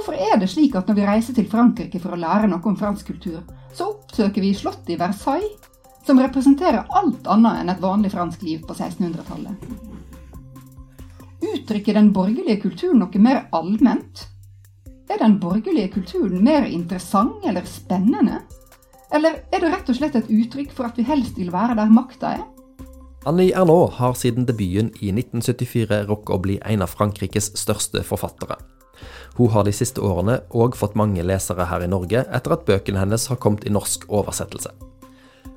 Hvorfor er det slik at når vi reiser til Frankrike for å lære noe om fransk kultur, så oppsøker vi slottet i Versailles, som representerer alt annet enn et vanlig fransk liv på 1600-tallet? Uttrykker den borgerlige kulturen noe mer allment? Er den borgerlige kulturen mer interessant eller spennende? Eller er det rett og slett et uttrykk for at vi helst vil være der makta er? Annie Ernaux har siden debuten i 1974 rukket å bli en av Frankrikes største forfattere. Hun har de siste årene òg fått mange lesere her i Norge etter at bøkene hennes har kommet i norsk oversettelse.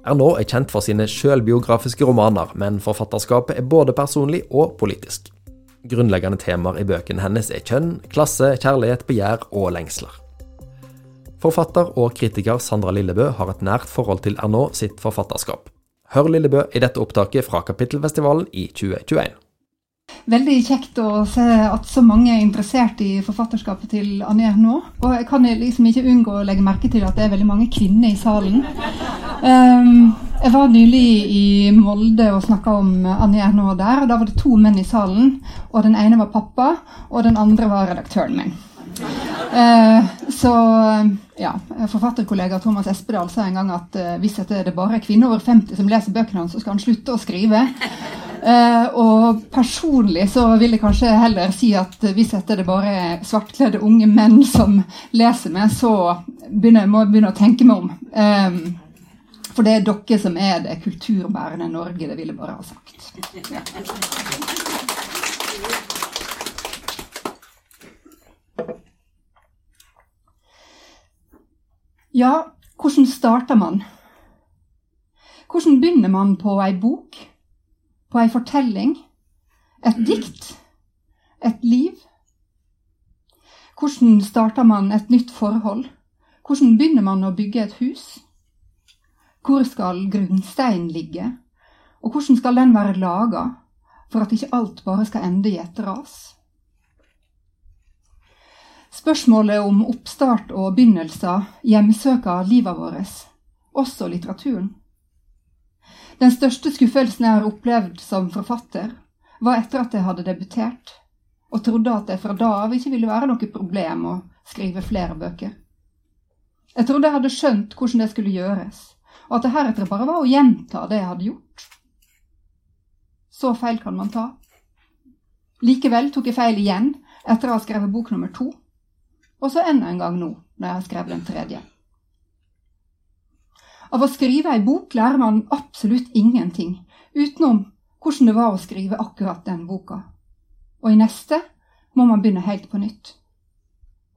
Ernaux er kjent for sine sjølbiografiske romaner, men forfatterskapet er både personlig og politisk. Grunnleggende temaer i bøkene hennes er kjønn, klasse, kjærlighet, begjær og lengsler. Forfatter og kritiker Sandra Lillebø har et nært forhold til Ernaux sitt forfatterskap. Hør Lillebø i dette opptaket fra Kapittelfestivalen i 2021 veldig kjekt å se at så mange er interessert i forfatterskapet til Anier nå. Og jeg kan liksom ikke unngå å legge merke til at det er veldig mange kvinner i salen. Um, jeg var nylig i Molde og snakka om Anier nå der. og Da var det to menn i salen. og Den ene var pappa, og den andre var redaktøren min. Uh, så ja, Forfatterkollega Thomas Espedal sa en gang at uh, hvis det er bare kvinner over 50 som leser bøkene hans, så skal han slutte å skrive. Uh, og personlig så vil jeg kanskje heller si at hvis dette er bare svartkledde unge menn som leser meg, så begynner, må jeg begynne å tenke meg om. Um, for det er dere som er det kulturbærende Norge, det vil jeg bare ha sagt. Ja, hvordan starter man? Hvordan begynner man på ei bok? På ei fortelling, et mm. dikt, et liv. Hvordan starter man et nytt forhold? Hvordan begynner man å bygge et hus? Hvor skal grunnsteinen ligge? Og hvordan skal den være laga for at ikke alt bare skal ende i et ras? Spørsmålet om oppstart og begynnelser hjemsøker livet vårt, også litteraturen. Den største skuffelsen jeg har opplevd som forfatter, var etter at jeg hadde debutert, og trodde at det fra da av ikke ville være noe problem å skrive flere bøker. Jeg trodde jeg hadde skjønt hvordan det skulle gjøres, og at det heretter bare var å gjenta det jeg hadde gjort. Så feil kan man ta. Likevel tok jeg feil igjen etter å ha skrevet bok nummer to, og så enda en gang nå, når jeg har skrevet den tredje. Av å skrive ei bok lærer man absolutt ingenting, utenom hvordan det var å skrive akkurat den boka. Og i neste må man begynne helt på nytt.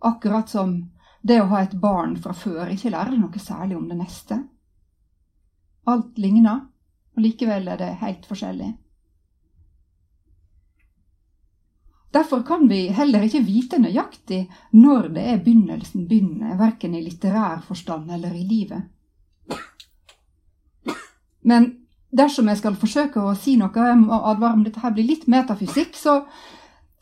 Akkurat som det å ha et barn fra før ikke lærer noe særlig om det neste. Alt ligner, og likevel er det helt forskjellig. Derfor kan vi heller ikke vite nøyaktig når det er begynnelsen begynner, verken i litterær forstand eller i livet. Men dersom jeg skal forsøke å si noe, jeg må advare om dette her blir litt metafysikk, så,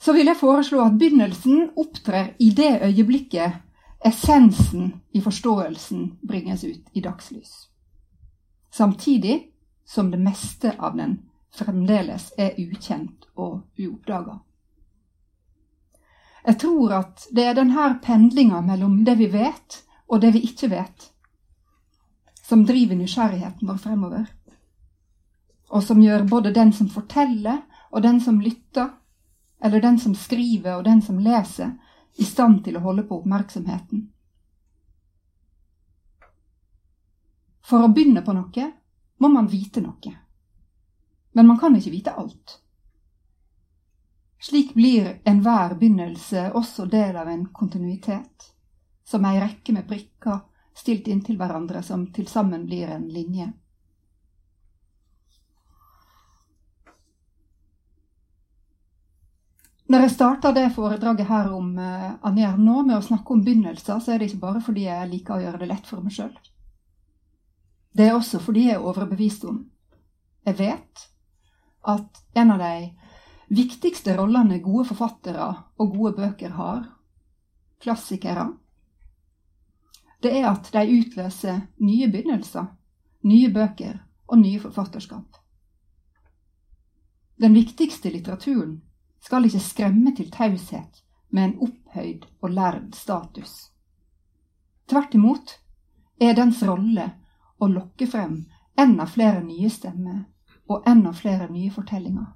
så vil jeg foreslå at begynnelsen opptrer i det øyeblikket essensen i forståelsen bringes ut i dagslys. Samtidig som det meste av den fremdeles er ukjent og uoppdaga. Jeg tror at det er denne pendlinga mellom det vi vet, og det vi ikke vet, som driver nysgjerrigheten vår fremover. Og som gjør både den som forteller, og den som lytter, eller den som skriver, og den som leser, i stand til å holde på oppmerksomheten. For å begynne på noe må man vite noe. Men man kan ikke vite alt. Slik blir enhver begynnelse også del av en kontinuitet, som ei rekke med prikker stilt inntil hverandre som til sammen blir en linje. Når jeg starta det foredraget her om uh, Anjer nå med å snakke om begynnelser, så er det ikke bare fordi jeg liker å gjøre det lett for meg sjøl. Det er også fordi jeg er overbevist om Jeg vet at en av de viktigste rollene gode forfattere og gode bøker har, klassikere, det er at de utløser nye begynnelser, nye bøker og nye forfatterskap. Den viktigste litteraturen skal ikke skremme til taushet, med en opphøyd og lærd status. Tvert imot er dens rolle å lokke frem enda flere nye stemmer og enda flere nye fortellinger.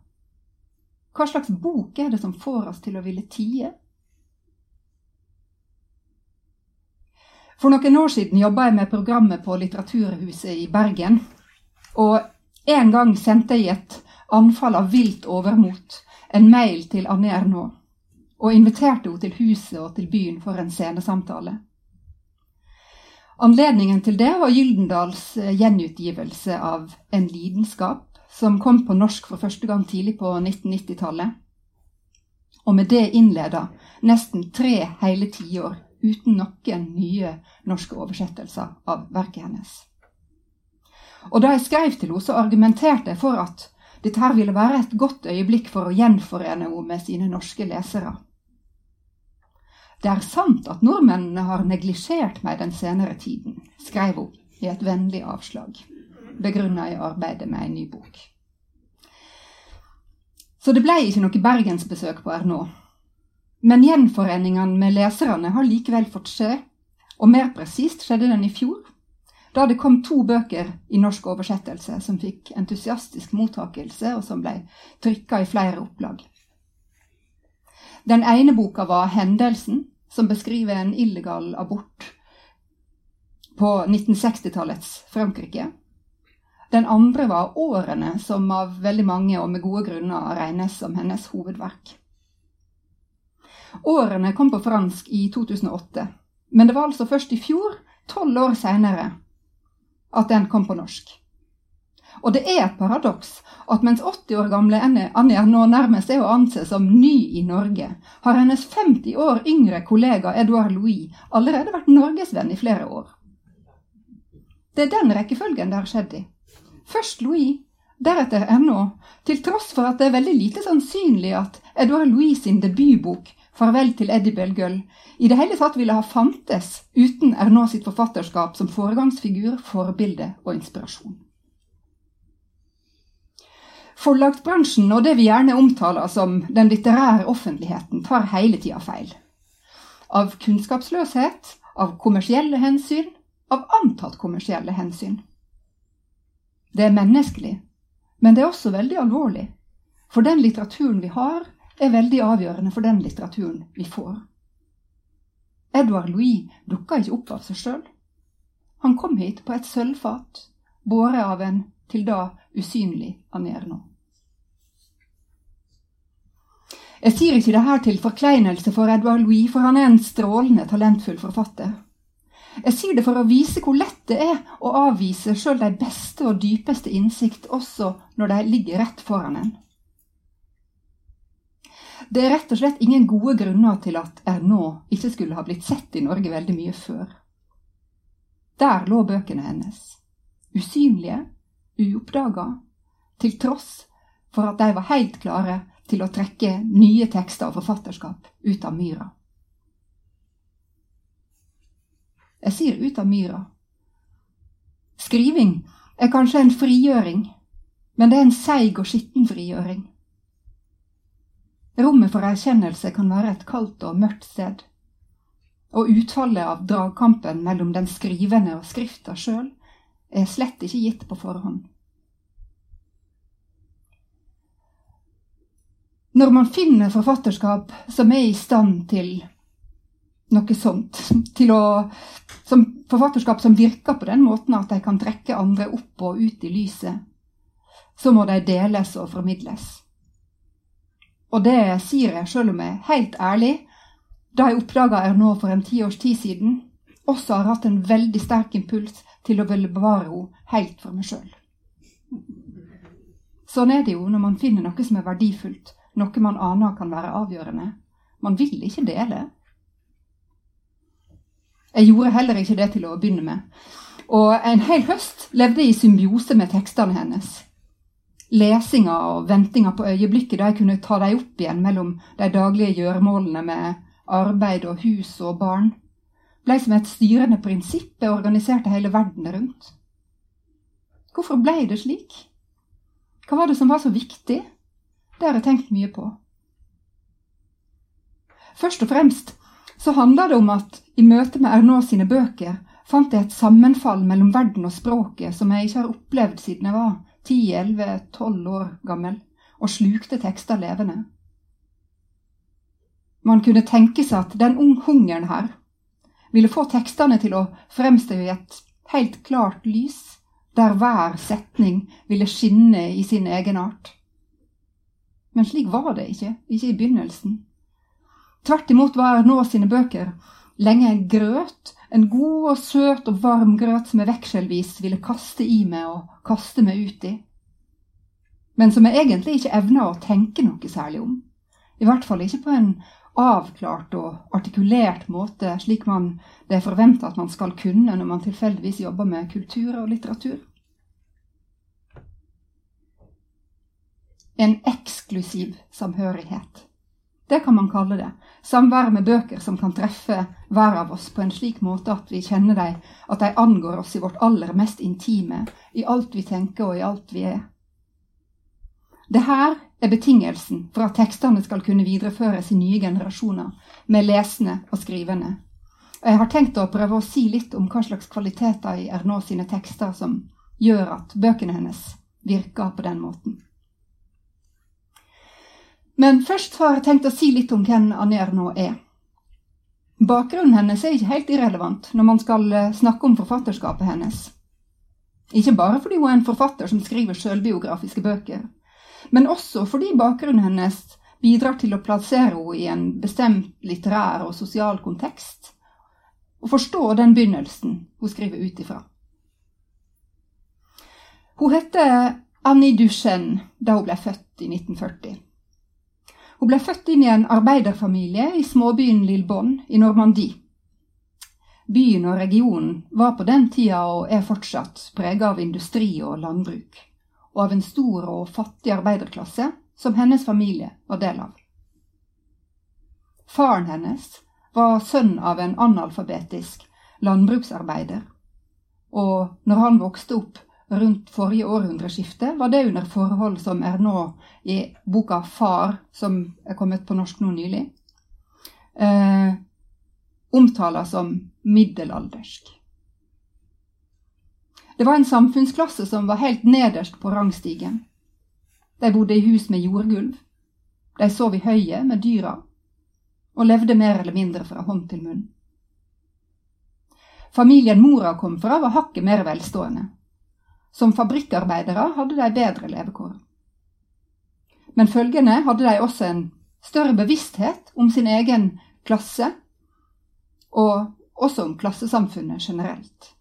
Hva slags bok er det som får oss til å ville tie? For noen år siden jobba jeg med programmet på Litteraturhuset i Bergen. Og en gang sendte jeg et anfall av vilt overmot en mail til Anne Ernaa og inviterte henne til huset og til byen for en scenesamtale. Anledningen til det var Gyldendals eh, gjenutgivelse av En lidenskap, som kom på norsk for første gang tidlig på 1990-tallet. Og med det innleda nesten tre hele tiår uten noen nye norske oversettelser av verket hennes. Og da jeg skrev til henne, så argumenterte jeg for at dette her ville være et godt øyeblikk for å gjenforene henne med sine norske lesere. Det er sant at nordmennene har neglisjert meg den senere tiden, skrev hun i et vennlig avslag, begrunna i arbeidet med ei ny bok. Så det ble ikke noe bergensbesøk på Ernaux. Men gjenforeningene med leserne har likevel fått skje, og mer presist skjedde den i fjor, da det kom to bøker i norsk oversettelse som fikk entusiastisk mottakelse, og som ble trykka i flere opplag. Den ene boka var 'Hendelsen', som beskriver en illegal abort på 1960-tallets Frankrike. Den andre var 'Årene', som av veldig mange og med gode grunner regnes som hennes hovedverk. 'Årene' kom på fransk i 2008, men det var altså først i fjor, tolv år seinere, at den kom på norsk. Og det er et paradoks at mens 80 år gamle Anja nå nærmest er å anse som ny i Norge, har hennes 50 år yngre kollega Edouard Louis allerede vært norgesvenn i flere år. Det er den rekkefølgen det har skjedd i. Først Louis, deretter NO, til tross for at det er veldig lite sannsynlig at Edouard Louis sin debutbok 'Farvel til Eddie Belgull' i det hele tatt ville ha fantes uten Ernaux sitt forfatterskap som foregangsfigur, forbilde og inspirasjon. Forlagsbransjen og det vi gjerne omtaler som den litterære offentligheten, tar hele tida feil. Av kunnskapsløshet, av kommersielle hensyn, av antatt kommersielle hensyn. Det er menneskelig, men det er også veldig alvorlig. For den litteraturen vi har, er veldig avgjørende for den litteraturen vi får. Edvard Louis dukka ikke opp av seg sjøl. Han kom hit på et sølvfat, båret av en til da usynlig Anerno. Jeg sier ikke det her til forkleinelse for Edvard Louis, for han er en strålende talentfull forfatter. Jeg sier det for å vise hvor lett det er å avvise sjøl de beste og dypeste innsikt, også når de ligger rett foran en. Det er rett og slett ingen gode grunner til at Ernaux ikke skulle ha blitt sett i Norge veldig mye før. Der lå bøkene hennes, usynlige, uoppdaga, til tross for at de var helt klare til å trekke nye tekster og forfatterskap ut av myra. Jeg sier ut av myra. Skriving er kanskje en frigjøring, men det er en seig og skitten frigjøring. Rommet for erkjennelse kan være et kaldt og mørkt sted. Og utfallet av dragkampen mellom den skrivende og skrifta sjøl er slett ikke gitt på forhånd. Når man finner forfatterskap som er i stand til noe sånt, til å, som forfatterskap som virker på den måten at de kan trekke andre opp og ut i lyset, så må de deles og formidles. Og det sier jeg sjøl om jeg er helt ærlig, da jeg oppdaga er nå for en tiårs tid siden, også har hatt en veldig sterk impuls til å ville bevare henne helt for meg sjøl. Sånn er det jo når man finner noe som er verdifullt, noe man aner kan være avgjørende. Man vil ikke dele. Jeg gjorde heller ikke det til å begynne med. Og en hel høst levde jeg i symbiose med tekstene hennes. Lesinga og ventinga på øyeblikket da jeg kunne ta dem opp igjen mellom de daglige gjøremålene med arbeid og hus og barn, blei som et styrende prinsipp jeg organiserte hele verden rundt. Hvorfor blei det slik? Hva var det som var så viktig? Det har jeg tenkt mye på. Først og fremst så handler det om at i møte med Ernaux sine bøker fant jeg et sammenfall mellom verden og språket som jeg ikke har opplevd siden jeg var 10-11-12 år gammel, og slukte tekster levende. Man kunne tenke seg at den hungeren her ville få tekstene til å fremstå i et helt klart lys, der hver setning ville skinne i sin egenart. Men slik var det ikke, ikke i begynnelsen. Tvert imot var nå sine bøker lenge en grøt, en god og søt og varm grøt som jeg vekselvis ville kaste i meg og kaste meg ut i, men som jeg egentlig ikke evna å tenke noe særlig om. I hvert fall ikke på en avklart og artikulert måte, slik man det er forventa at man skal kunne når man tilfeldigvis jobber med kultur og litteratur. En eksklusiv samhørighet. Det kan man kalle det. Samvær med bøker som kan treffe hver av oss på en slik måte at vi kjenner dem, at de angår oss i vårt aller mest intime, i alt vi tenker og i alt vi er. Det her er betingelsen for at tekstene skal kunne videreføres i nye generasjoner, med lesende og skrivende. Jeg har tenkt å prøve å si litt om hva slags kvaliteter i Ernaux sine tekster som gjør at bøkene hennes virker på den måten. Men først har jeg tenkt å si litt om hvem Anja nå er. Bakgrunnen hennes er ikke helt irrelevant når man skal eh, snakke om forfatterskapet hennes. Ikke bare fordi hun er en forfatter som skriver selvbiografiske bøker, men også fordi bakgrunnen hennes bidrar til å plassere henne i en bestemt litterær og sosial kontekst, og forstå den begynnelsen hun skriver ut ifra. Hun heter Annie Duchenne da hun ble født i 1940. Hun ble født inn i en arbeiderfamilie i småbyen Lillebonne i Normandie. Byen og regionen var på den tida og er fortsatt prega av industri og landbruk, og av en stor og fattig arbeiderklasse som hennes familie var del av. Faren hennes var sønn av en analfabetisk landbruksarbeider, og når han vokste opp, rundt forrige århundreskifte, var det under forhold som er nå i boka Far, som er kommet på norsk nå nylig, eh, omtala som middelaldersk. Det var en samfunnsklasse som var helt nederst på rangstigen. De bodde i hus med jordgulv. De sov i høyet med dyra, og levde mer eller mindre fra hånd til munn. Familien mora kom fra, var hakket mer velstående. Som fabrikkarbeidere hadde de bedre levekår. Men følgende hadde de også en større bevissthet om sin egen klasse, og også om klassesamfunnet generelt.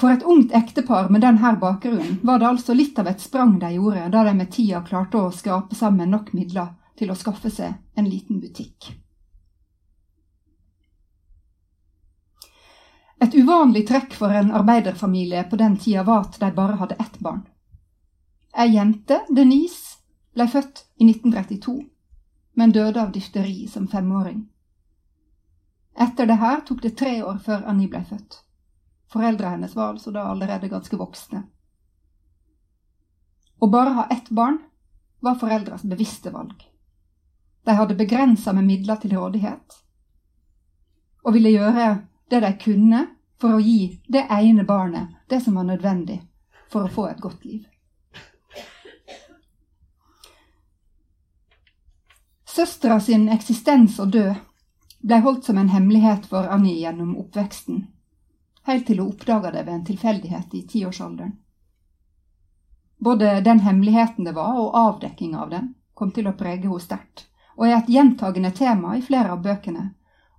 For et ungt ektepar med denne bakgrunnen var det altså litt av et sprang de gjorde da de med tida klarte å skrape sammen nok midler til å skaffe seg en liten butikk. Et uvanlig trekk for en arbeiderfamilie på den tida var at de bare hadde ett barn. Ei jente, Denise, ble født i 1932, men døde av difteri som femåring. Etter det her tok det tre år før Annie ble født. Foreldra hennes var altså da allerede ganske voksne. Å bare ha ett barn var foreldras bevisste valg. De hadde begrensa med midler til rådighet, og ville gjøre det de kunne for å gi det ene barnet det som var nødvendig for å få et godt liv. Søstera sin eksistens og død ble holdt som en hemmelighet for Annie gjennom oppveksten, helt til hun oppdaga det ved en tilfeldighet i tiårsalderen. Både den hemmeligheten det var, og avdekkinga av den, kom til å prege henne sterkt, og er et gjentagende tema i flere av bøkene,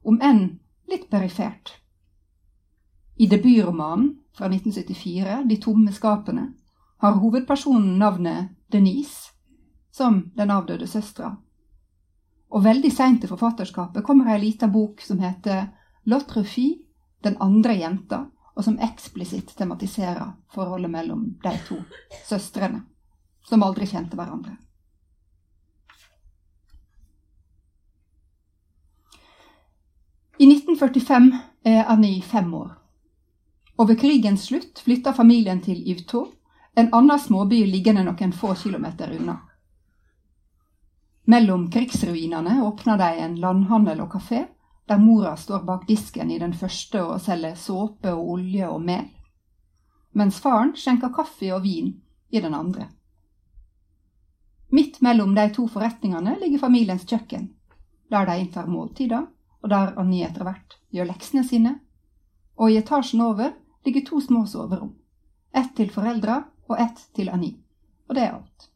om enn litt perifert. I debutromanen fra 1974, De tomme skapene, har hovedpersonen navnet Denise, som den avdøde søstera. Og veldig seint i forfatterskapet kommer ei lita bok som heter L'autre fille, Den andre jenta, og som eksplisitt tematiserer forholdet mellom de to søstrene, som aldri kjente hverandre. I 1945 er Annie fem år. Og ved krigens slutt flytter familien til Yvto, en annen småby liggende noen få kilometer unna. Mellom krigsruinene åpner de en landhandel og kafé, der mora står bak disken i den første og selger såpe og olje og mel, mens faren skjenker kaffe og vin i den andre. Midt mellom de to forretningene ligger familiens kjøkken, der de inntar måltider, og der Annie etter hvert gjør leksene sine, og i etasjen over ligger to små soverom, ett til foreldra og ett til Annie, og det er alt.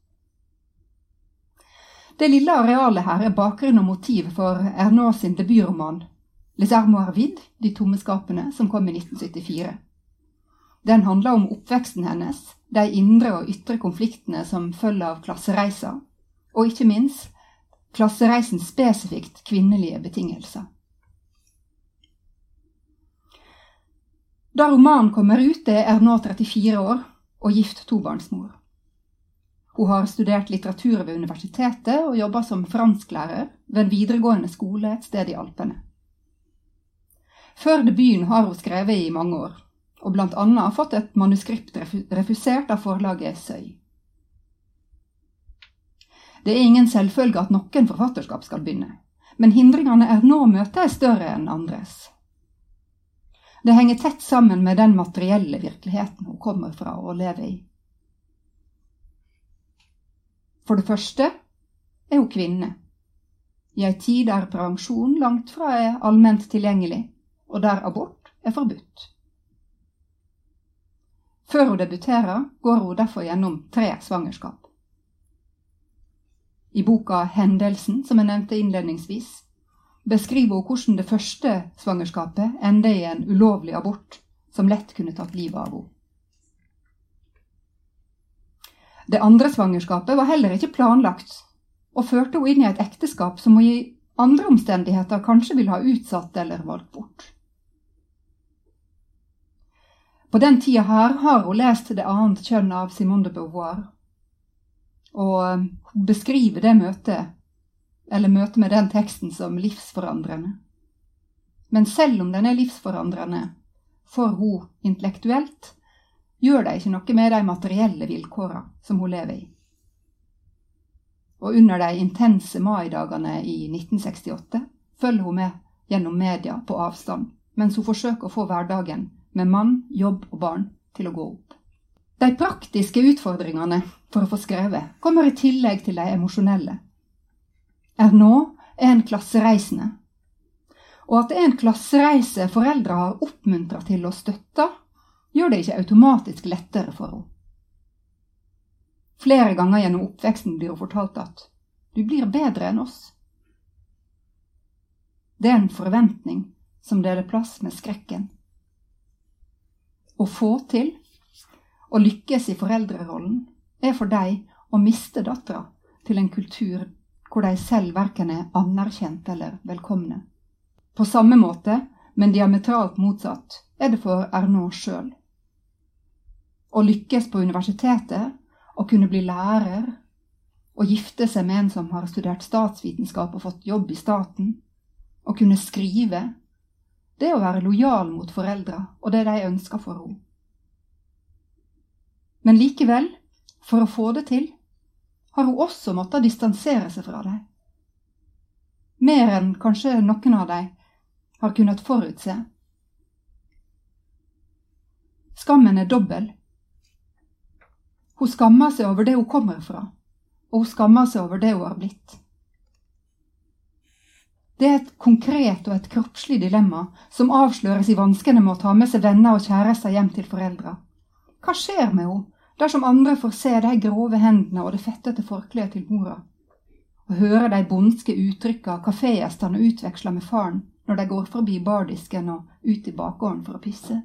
Det lille arealet her er bakgrunn og motiv for Ernaux sin debutroman Les Armoires Vides, De tomme skapene, som kom i 1974. Den handler om oppveksten hennes, de indre og ytre konfliktene som følger av klassereisa, og ikke minst klassereisens spesifikt kvinnelige betingelser. Da romanen kommer ut, er nå 34 år og gift tobarnsmor. Hun har studert litteratur ved universitetet og jobber som fransklærer ved en videregående skole et sted i Alpene. Før debuten har hun skrevet i mange år, og annet fått et manuskript refusert av forlaget Søy. Det er ingen selvfølge at noen forfatterskap skal begynne, men hindringene er nå møtet er større enn andres. Det henger tett sammen med den materielle virkeligheten hun kommer fra og lever i. For det første er hun kvinne, i ei tid der prevensjon langt fra er allment tilgjengelig, og der abort er forbudt. Før hun debuterer, går hun derfor gjennom tre svangerskap. I boka Hendelsen, som jeg nevnte innledningsvis, beskriver hun hvordan det første svangerskapet ender i en ulovlig abort som lett kunne tatt livet av henne. Det andre svangerskapet var heller ikke planlagt, og førte henne inn i et ekteskap som hun i andre omstendigheter kanskje ville ha utsatt eller valgt bort. På den tida her har hun lest Det annet kjønn av Simone de Beauvoir, og hun beskriver det møtet, eller møte med den teksten, som livsforandrende. Men selv om den er livsforandrende for hun intellektuelt, gjør det ikke noe med de materielle vilkåra som hun lever i. Og under de intense maidagene i 1968 følger hun med gjennom media på avstand, mens hun forsøker å få hverdagen med mann, jobb og barn til å gå opp. De praktiske utfordringene for å få skrevet kommer i tillegg til de emosjonelle. Er nå er en klassereisende. Og at det en klassereise foreldre har oppmuntra til og støtta, gjør det ikke automatisk lettere for henne. Flere ganger gjennom oppveksten blir hun fortalt at du blir bedre enn oss. Det er en forventning som deler plass med skrekken. Å få til, å lykkes i foreldrerollen, er for deg å miste dattera til en kultur hvor de selv verken er anerkjent eller velkomne. På samme måte, men diametralt motsatt, er det for Ernaud sjøl å lykkes på universitetet, å kunne bli lærer, å gifte seg med en som har studert statsvitenskap og fått jobb i staten, å kunne skrive, det å være lojal mot foreldra og det de ønsker for henne. Men likevel, for å få det til, har hun også måttet distansere seg fra dem. Mer enn kanskje noen av dem har kunnet forutse. Skammen er dobbel. Hun skammer seg over det hun kommer fra, og hun skammer seg over det hun har blitt. Det er et konkret og et kroppslig dilemma som avsløres i vanskene med å ta med seg venner og kjærester hjem til foreldra. Hva skjer med henne dersom andre får se de grove hendene og det fettete forkleet til mora, og høre de bondske uttrykka kafégjestene utveksler med faren når de går forbi bardisken og ut i bakgården for å pisse?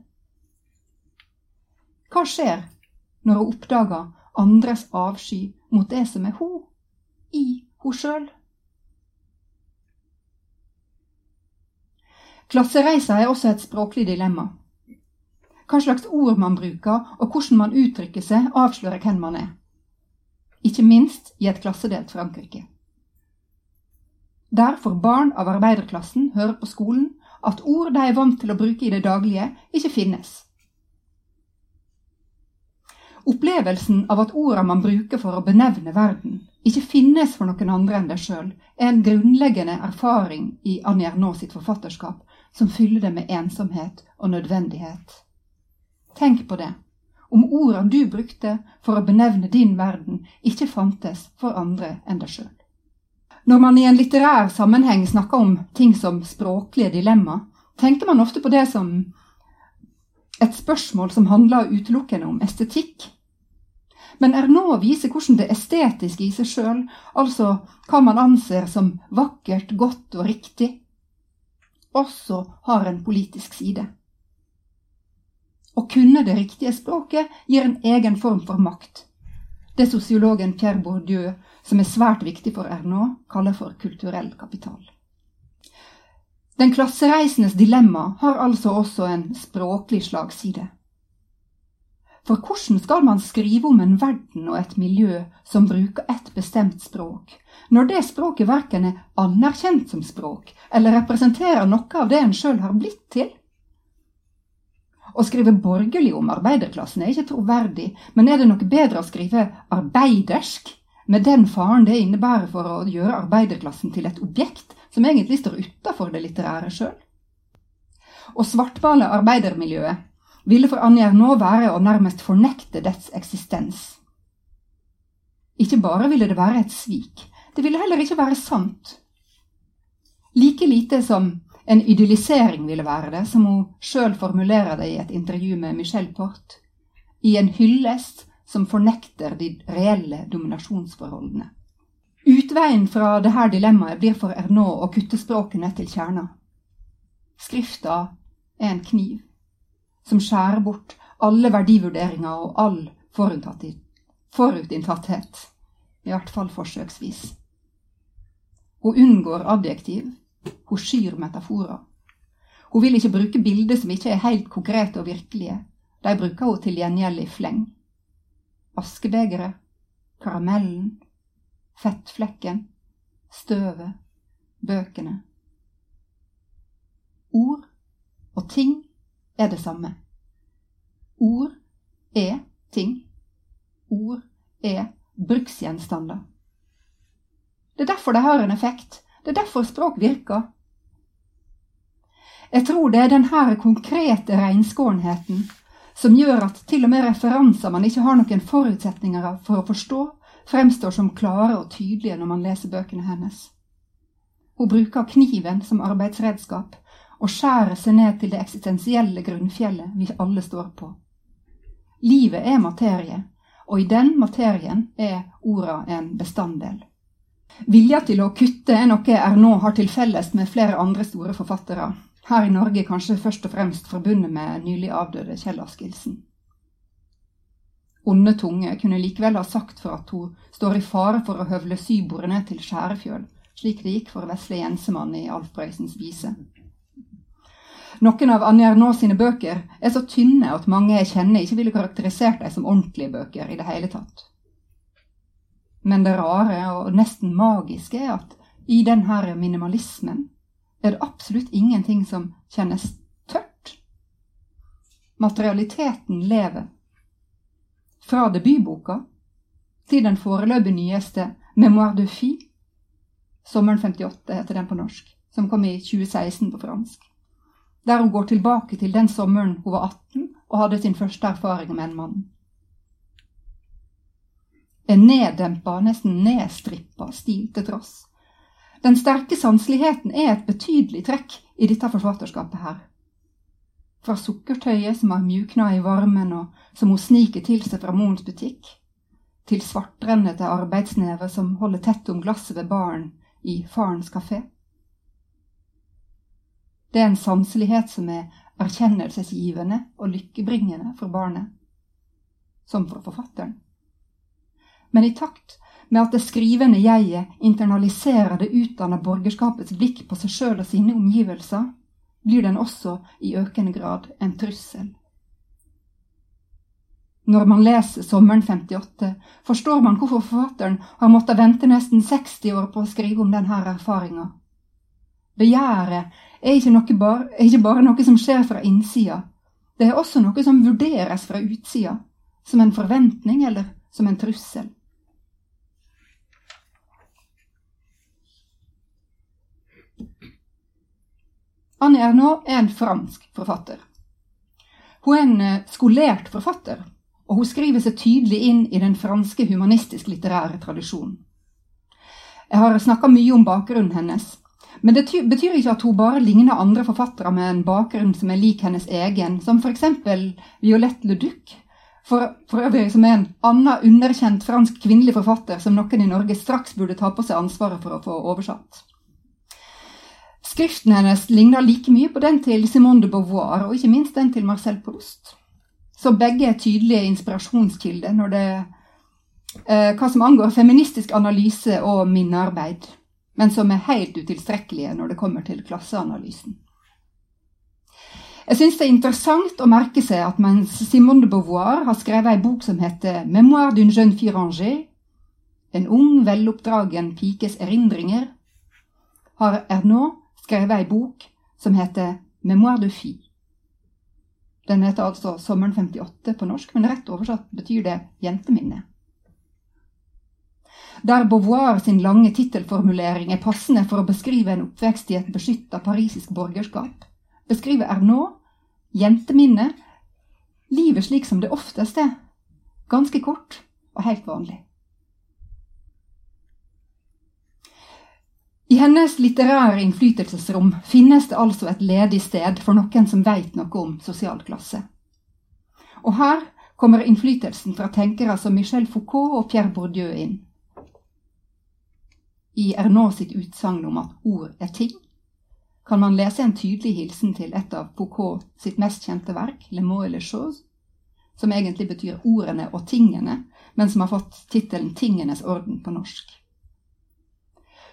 Hva skjer når hun oppdager andres avsky mot det som er hun, i hun sjøl. Klassereisa er også et språklig dilemma. Hva slags ord man bruker, og hvordan man uttrykker seg, avslører hvem man er. Ikke minst i et klassedelt Frankrike. Der får barn av arbeiderklassen høre på skolen at ord de er vant til å bruke i det daglige, ikke finnes. Opplevelsen av at ordene man bruker for å benevne verden, ikke finnes for noen andre enn deg sjøl, er en grunnleggende erfaring i Annie Ernaux sitt forfatterskap som fyller det med ensomhet og nødvendighet. Tenk på det, om ordene du brukte for å benevne din verden, ikke fantes for andre enn deg sjøl. Når man i en litterær sammenheng snakker om ting som språklige dilemma, tenker man ofte på det som et spørsmål som handler utelukkende om estetikk men Ernaud viser hvordan det estetiske i seg sjøl, altså hva man anser som vakkert, godt og riktig, også har en politisk side. Å kunne det riktige språket gir en egen form for makt. Det sosiologen Pierre Bourdieu, som er svært viktig for Ernaud, kaller for kulturell kapital. Den klassereisendes dilemma har altså også en språklig slagside. For hvordan skal man skrive om en verden og et miljø som bruker et bestemt språk, når det språket verken er anerkjent som språk, eller representerer noe av det en sjøl har blitt til? Å skrive borgerlig om arbeiderklassen er ikke troverdig, men er det noe bedre å skrive arbeidersk, med den faren det innebærer for å gjøre arbeiderklassen til et objekt som egentlig står utafor det litterære sjøl? Å svartmale arbeidermiljøet ville for Anja nå være å nærmest fornekte dets eksistens. Ikke bare ville det være et svik, det ville heller ikke være sant. Like lite som en idyllisering ville være det, som hun sjøl formulerer det i et intervju med Michel Port, i en hyllest som fornekter de reelle dominasjonsforholdene. Utveien fra dette dilemmaet blir for Ernaud å kutte språket ned til kjerna. Skrifta er en kniv som skjærer bort alle verdivurderinger og all forutinntatthet, i hvert fall forsøksvis. Hun unngår adjektiv, hun skyr metaforer. Hun vil ikke bruke bilder som ikke er helt konkrete og virkelige, de bruker hun til gjengjeld i fleng. Askebegeret, karamellen, fettflekken, støvet, bøkene. Ord og ting er det samme. Ord er ting. Ord er bruksgjenstander. Det er derfor det har en effekt. Det er derfor språk virker. Jeg tror det er denne konkrete renskårenheten som gjør at til og med referanser man ikke har noen forutsetninger for å forstå, fremstår som klare og tydelige når man leser bøkene hennes. Hun bruker kniven som arbeidsredskap, og skjærer seg ned til det eksistensielle grunnfjellet vi alle står på. Livet er materie, og i den materien er orda en bestanddel. Vilja til å kutte er noe Ernaud har til felles med flere andre store forfattere, her i Norge kanskje først og fremst forbundet med nylig avdøde Kjell Askildsen. Onde tunge kunne likevel ha sagt for at hun står i fare for å høvle sybordet ned til Skjærefjøl, slik det gikk for Vesle Jensemann i Alf Brøysens vise. Noen av Anja Ernaux sine bøker er så tynne at mange jeg kjenner ikke ville karakterisert dem som ordentlige bøker i det hele tatt. Men det rare og nesten magiske er at i denne minimalismen er det absolutt ingenting som kjennes tørt. Materialiteten lever. Fra debutboka til den foreløpig nyeste Memoire de Fie, Sommeren 58 heter den på norsk, som kom i 2016 på fransk der hun går tilbake til den sommeren hun var 18 og hadde sin første erfaring med en mann. En neddempa, nesten nedstrippa stil til tross. Den sterke sanseligheten er et betydelig trekk i dette forfatterskapet her. Fra sukkertøyet som har mjukna i varmen og som hun sniker til seg fra morens butikk, til svartrennete arbeidsnever som holder tett om glasset ved baren i farens kafé. Det er en sanselighet som er erkjennelsesgivende og lykkebringende for barnet, som for forfatteren. Men i takt med at det skrivende jeget internaliserer det utdanna borgerskapets blikk på seg sjøl og sine omgivelser, blir den også i økende grad en trussel. Når man leser Sommeren 58, forstår man hvorfor forfatteren har måttet vente nesten 60 år på å skrive om denne erfaringa. Begjæret er ikke, bar, er ikke bare noe som skjer fra innsida. Det er også noe som vurderes fra utsida, som en forventning eller som en trussel. Anne Ernaux er en fransk forfatter. Hun er en eh, skolert forfatter, og hun skriver seg tydelig inn i den franske humanistisk-litterære tradisjonen. Jeg har snakka mye om bakgrunnen hennes, men det betyr ikke at hun bare ligner andre forfattere med en bakgrunn som er lik hennes egen, som f.eks. Violette Leduc, for, for øvrig som er en annen underkjent fransk kvinnelig forfatter som noen i Norge straks burde ta på seg ansvaret for å få oversatt. Skriften hennes ligner like mye på den til Simone de Beauvoir, og ikke minst den til Marcel Proust. Så begge er tydelige inspirasjonskilder når det eh, hva som angår feministisk analyse og minnearbeid, men som er helt utilstrekkelige når det kommer til klasseanalysen. Jeg syns det er interessant å merke seg at mens Simone de Beauvoir har skrevet ei bok som heter Memoir d'une jeune fille en ung, veloppdragen pikes erindringer, har Ernaud skrevet ei bok som heter Memoire de Fie. Den heter altså Sommeren 58 på norsk, men rett oversatt betyr det Jenteminne. Der Beauvoir sin lange tittelformulering er passende for å beskrive en oppvekst i et beskytta parisisk borgerskap, beskriver Ernaud jenteminne livet slik som det oftest er, ganske kort og helt vanlig. I hennes litterære innflytelsesrom finnes det altså et ledig sted for noen som veit noe om sosial klasse. Og her kommer innflytelsen fra tenkere som Michel Foucault og Pierre Bourdieu inn. I Ernaud sitt utsagn om at ord er ting, kan man lese en tydelig hilsen til et av Foucault sitt mest kjente verk, Le mot et le chose, som egentlig betyr ordene og tingene, men som har fått tittelen Tingenes orden på norsk.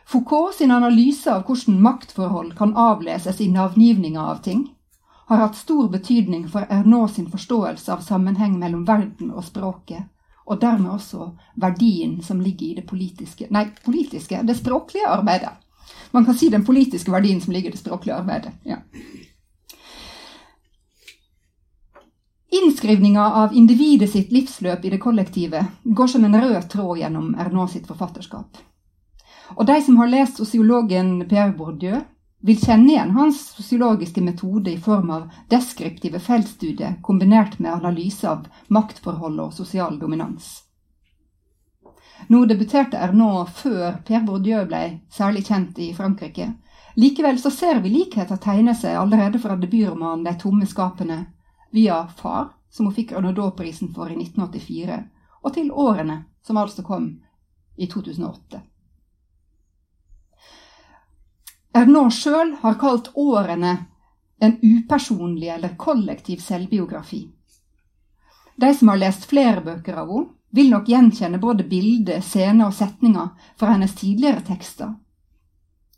Foucault sin analyse av hvordan maktforhold kan avleses i navngivninga av ting, har hatt stor betydning for Ernaud sin forståelse av sammenheng mellom verden og språket, og dermed også verdien som ligger i det politiske Nei, politiske det språklige arbeidet. Man kan si den politiske verdien som ligger i det språklige arbeidet. ja. Innskrivninga av individet sitt livsløp i det kollektive går som en rød tråd gjennom Ernaud sitt forfatterskap. Og de som har lest sosiologen Pierre Bourdieu, vil kjenne igjen hans sosiologiske metode i form av deskriptive feltstudier kombinert med analyse av maktforhold og sosial dominans. Nå debuterte Ernaud før Pierre Bourdieu ble særlig kjent i Frankrike. Likevel så ser vi likheter tegne seg allerede fra debutromanen De tomme skapene, via Far, som hun fikk Renaudot-prisen for i 1984, og til Årene, som altså kom i 2008. Ernaud sjøl har kalt årene en upersonlig eller kollektiv selvbiografi. De som har lest flere bøker av henne, vil nok gjenkjenne både bilder, scener og setninger fra hennes tidligere tekster,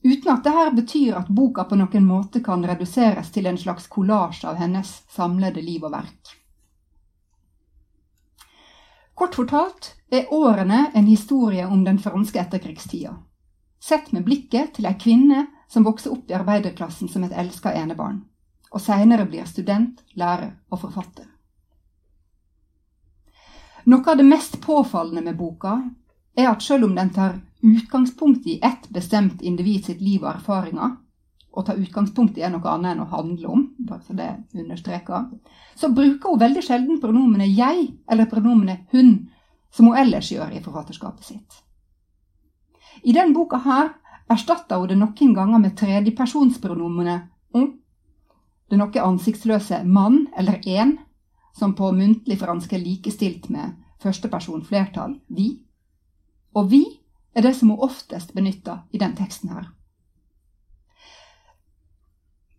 uten at dette betyr at boka på noen måte kan reduseres til en slags kollasj av hennes samlede liv og verk. Kort fortalt er årene en historie om den franske etterkrigstida, sett med blikket til ei kvinne som vokser opp i arbeiderklassen som et elska enebarn, og seinere blir student, lærer og forfatter. Noe av det mest påfallende med boka er at selv om den tar utgangspunkt i ett bestemt individ sitt liv og erfaringer, og tar utgangspunkt i noe annet enn å handle om, bare så det understreker, så bruker hun veldig sjelden pronomenet 'jeg' eller pronomenet 'hun', som hun ellers gjør i forfatterskapet sitt. I den boka her erstatta hun det noen ganger med tredjepersonspronomenet on, det noe ansiktsløse mann eller en, som på muntlig fransk er likestilt med førsteperson flertall, vi. Og vi er det som hun oftest benytter i den teksten her.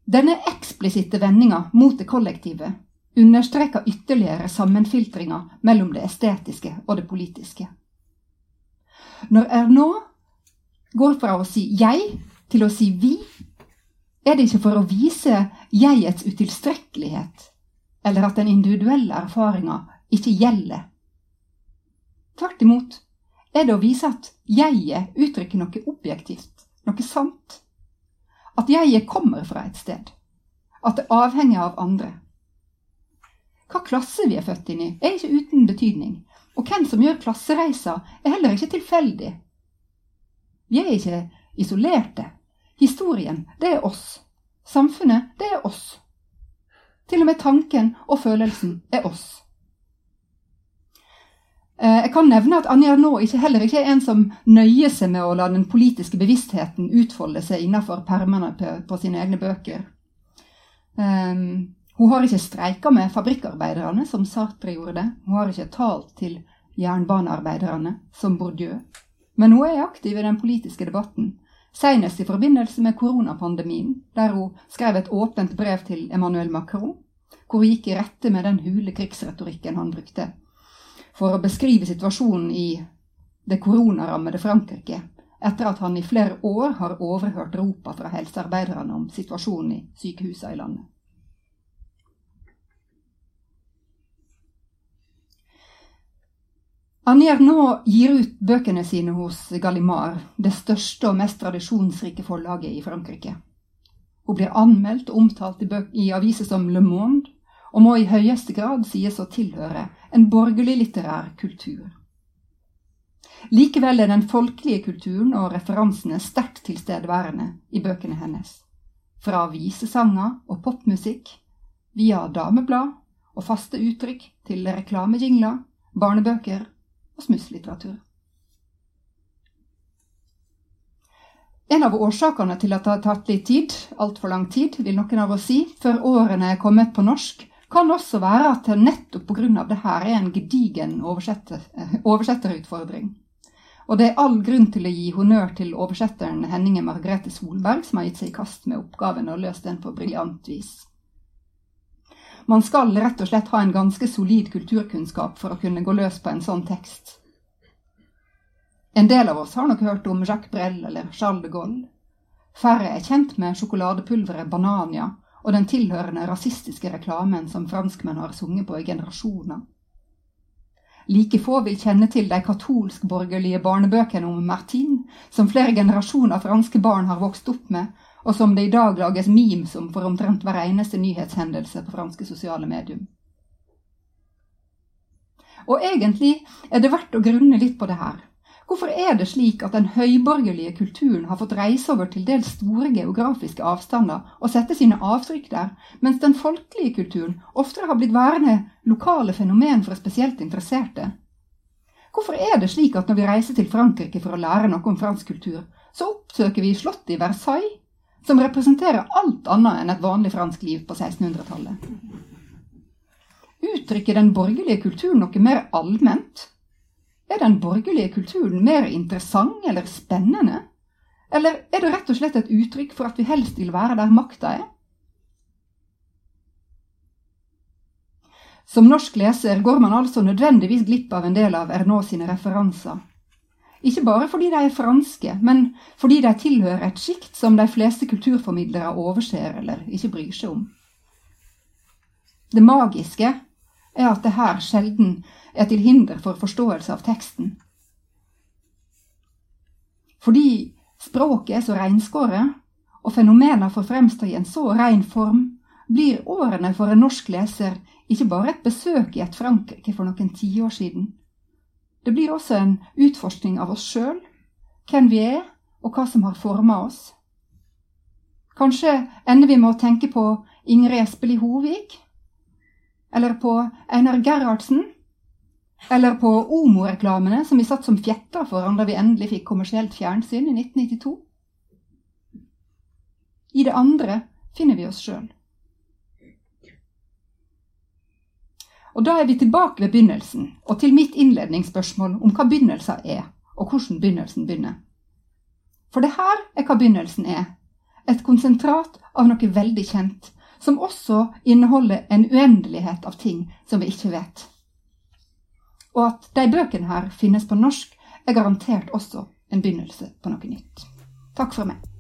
Denne eksplisitte vendinga mot det kollektive understreker ytterligere sammenfiltringa mellom det estetiske og det politiske. Når Ernaud går fra å si 'jeg' til å si 'vi', er det ikke for å vise jegets utilstrekkelighet, eller at den individuelle erfaringa ikke gjelder. Tvert imot er det å vise at jeget uttrykker noe objektivt, noe sant. At jeget kommer fra et sted. At det avhenger av andre. Hva klasse vi er født inn i, er ikke uten betydning. Og hvem som gjør klassereiser, er heller ikke tilfeldig. Vi er ikke isolerte. Historien, det er oss, Samfunnet, det er oss. Til og med tanken og følelsen er oss. Eh, jeg kan nevne at Anja nå ikke, heller ikke er en som nøyer seg med å la den politiske bevisstheten utfolde seg innenfor permene på, sine egne bøker. Um, hun har ikke streika med fabrikkarbeiderne, som Sartre gjorde det. Hun har ikke talt til jernbanearbeiderne, som Bourdieu. Men hun er aktiv i den politiske debatten, senest i forbindelse med koronapandemien, der hun skrev et åpent brev til Emmanuel Macron, hvor hun gikk i rette med den hule krigsretorikken han brukte for å beskrive situasjonen i det koronarammede Frankrike, etter at han i flere år har overhørt ropa fra helsearbeiderne om situasjonen i sykehusene i landet. Anier nå gir ut bøkene sine hos Gallimard, det største og mest tradisjonsrike forlaget i Frankrike. Hun blir anmeldt og omtalt i, i aviser som Le Monde, og må i høyeste grad sies å tilhøre en borgerlig litterær kultur. Likevel er den folkelige kulturen og referansene sterkt tilstedeværende i bøkene hennes. Fra visesanger og popmusikk, via dameblad og faste uttrykk til reklamejingler, barnebøker og smusslitteratur. En av årsakene til at det har tatt litt tid, altfor lang tid, vil noen av oss si, før årene er kommet på norsk, kan også være at det nettopp pga. det her er en gedigen oversetter, oversetterutfordring. Og det er all grunn til å gi honnør til oversetteren Henninge Margrethe Solberg, som har gitt seg i kast med oppgaven og løst den på briljant vis. Man skal rett og slett ha en ganske solid kulturkunnskap for å kunne gå løs på en sånn tekst. En del av oss har nok hørt om Jacques Brel eller Charles de Gaulle. Færre er kjent med sjokoladepulveret Banania og den tilhørende rasistiske reklamen som franskmenn har sunget på i generasjoner. Like få vil kjenne til de katolsk-borgerlige barnebøkene om Martin, som flere generasjoner franske barn har vokst opp med, og som det i dag lages memes om for omtrent hver eneste nyhetshendelse på franske sosiale medium. Og egentlig er det verdt å grunne litt på det her. Hvorfor er det slik at den høyborgerlige kulturen har fått reise over til dels store geografiske avstander og sette sine avtrykk der, mens den folkelige kulturen oftere har blitt værende lokale fenomen for spesielt interesserte? Hvorfor er det slik at når vi reiser til Frankrike for å lære noe om fransk kultur, så oppsøker vi slottet i Versailles, som representerer alt annet enn et vanlig fransk liv på 1600-tallet? Uttrykker den borgerlige kulturen noe mer allment? Er den borgerlige kulturen mer interessant eller spennende? Eller er det rett og slett et uttrykk for at vi helst vil være der makta er? Som norsk leser går man altså nødvendigvis glipp av en del av Ernaux sine referanser. Ikke bare fordi de er franske, men fordi de tilhører et sjikt som de fleste kulturformidlere overser eller ikke bryr seg om. Det magiske er at det her sjelden er til hinder for forståelse av teksten. Fordi språket er så reinskåret, og fenomener får fremstå i en så rein form, blir årene for en norsk leser ikke bare et besøk i et Frankrike for noen tiår siden. Det blir også en utforskning av oss sjøl, hvem vi er, og hva som har forma oss. Kanskje ender vi med å tenke på Ingrid Espelid Hovig, eller på Einar Gerhardsen, eller på Omo-reklamene som vi satt som fjetter foran da vi endelig fikk kommersielt fjernsyn i 1992. I det andre finner vi oss sjøl. Og da er vi tilbake ved begynnelsen, og til mitt innledningsspørsmål om hva begynnelsen er, og hvordan begynnelsen begynner. For det her er hva begynnelsen er. Et konsentrat av noe veldig kjent, som også inneholder en uendelighet av ting som vi ikke vet. Og at de bøkene her finnes på norsk, er garantert også en begynnelse på noe nytt. Takk for meg.